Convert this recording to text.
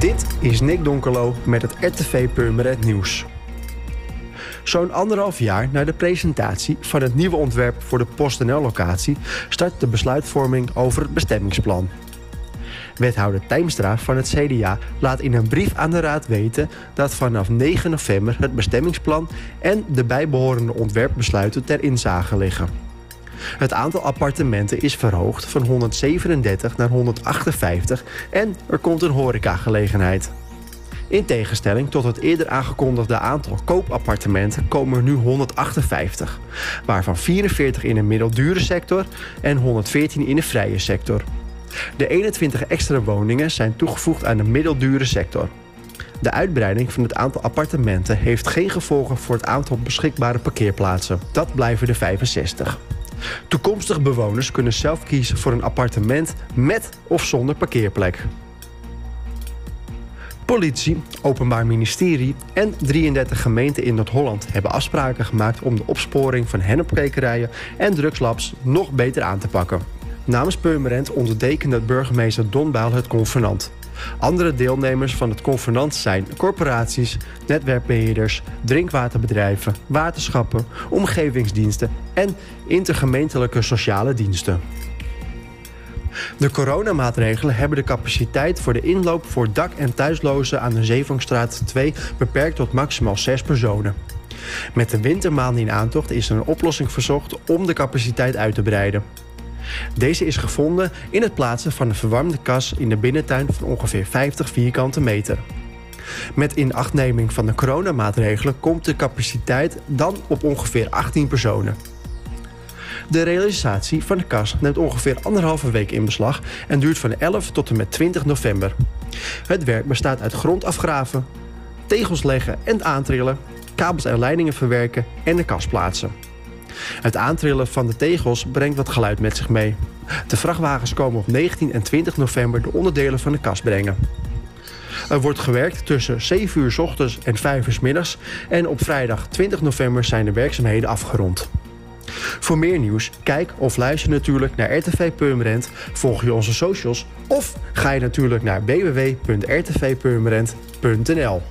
Dit is Nick Donkerlo met het RTV Purmerend Nieuws. Zo'n anderhalf jaar na de presentatie van het nieuwe ontwerp voor de PostNL-locatie start de besluitvorming over het bestemmingsplan. Wethouder Tijmstra van het CDA laat in een brief aan de Raad weten dat vanaf 9 november het bestemmingsplan en de bijbehorende ontwerpbesluiten ter inzage liggen. Het aantal appartementen is verhoogd van 137 naar 158 en er komt een horecagelegenheid. In tegenstelling tot het eerder aangekondigde aantal koopappartementen komen er nu 158, waarvan 44 in de middeldure sector en 114 in de vrije sector. De 21 extra woningen zijn toegevoegd aan de middeldure sector. De uitbreiding van het aantal appartementen heeft geen gevolgen voor het aantal beschikbare parkeerplaatsen. Dat blijven de 65. Toekomstige bewoners kunnen zelf kiezen voor een appartement met of zonder parkeerplek. Politie, Openbaar Ministerie en 33 gemeenten in Noord-Holland hebben afspraken gemaakt om de opsporing van hennepkwekerijen en drugslabs nog beter aan te pakken. Namens Purmerend ondertekende burgemeester Don het convenant. Andere deelnemers van het convenant zijn corporaties, netwerkbeheerders, drinkwaterbedrijven, waterschappen, omgevingsdiensten en intergemeentelijke sociale diensten. De coronamaatregelen hebben de capaciteit voor de inloop voor dak- en thuislozen aan de Zeevangstraat 2 beperkt tot maximaal 6 personen. Met de wintermaanden in aantocht is er een oplossing verzocht om de capaciteit uit te breiden. Deze is gevonden in het plaatsen van een verwarmde kas in de binnentuin van ongeveer 50 vierkante meter. Met inachtneming van de coronamaatregelen komt de capaciteit dan op ongeveer 18 personen. De realisatie van de kas neemt ongeveer anderhalve week in beslag en duurt van 11 tot en met 20 november. Het werk bestaat uit grond afgraven, tegels leggen en aantrillen, kabels en leidingen verwerken en de kas plaatsen. Het aantrillen van de tegels brengt wat geluid met zich mee. De vrachtwagens komen op 19 en 20 november de onderdelen van de kas brengen. Er wordt gewerkt tussen 7 uur ochtends en 5 uur s middags en op vrijdag 20 november zijn de werkzaamheden afgerond. Voor meer nieuws, kijk of luister natuurlijk naar RTV Purmerend, volg je onze socials of ga je natuurlijk naar www.rtvpurmerend.nl.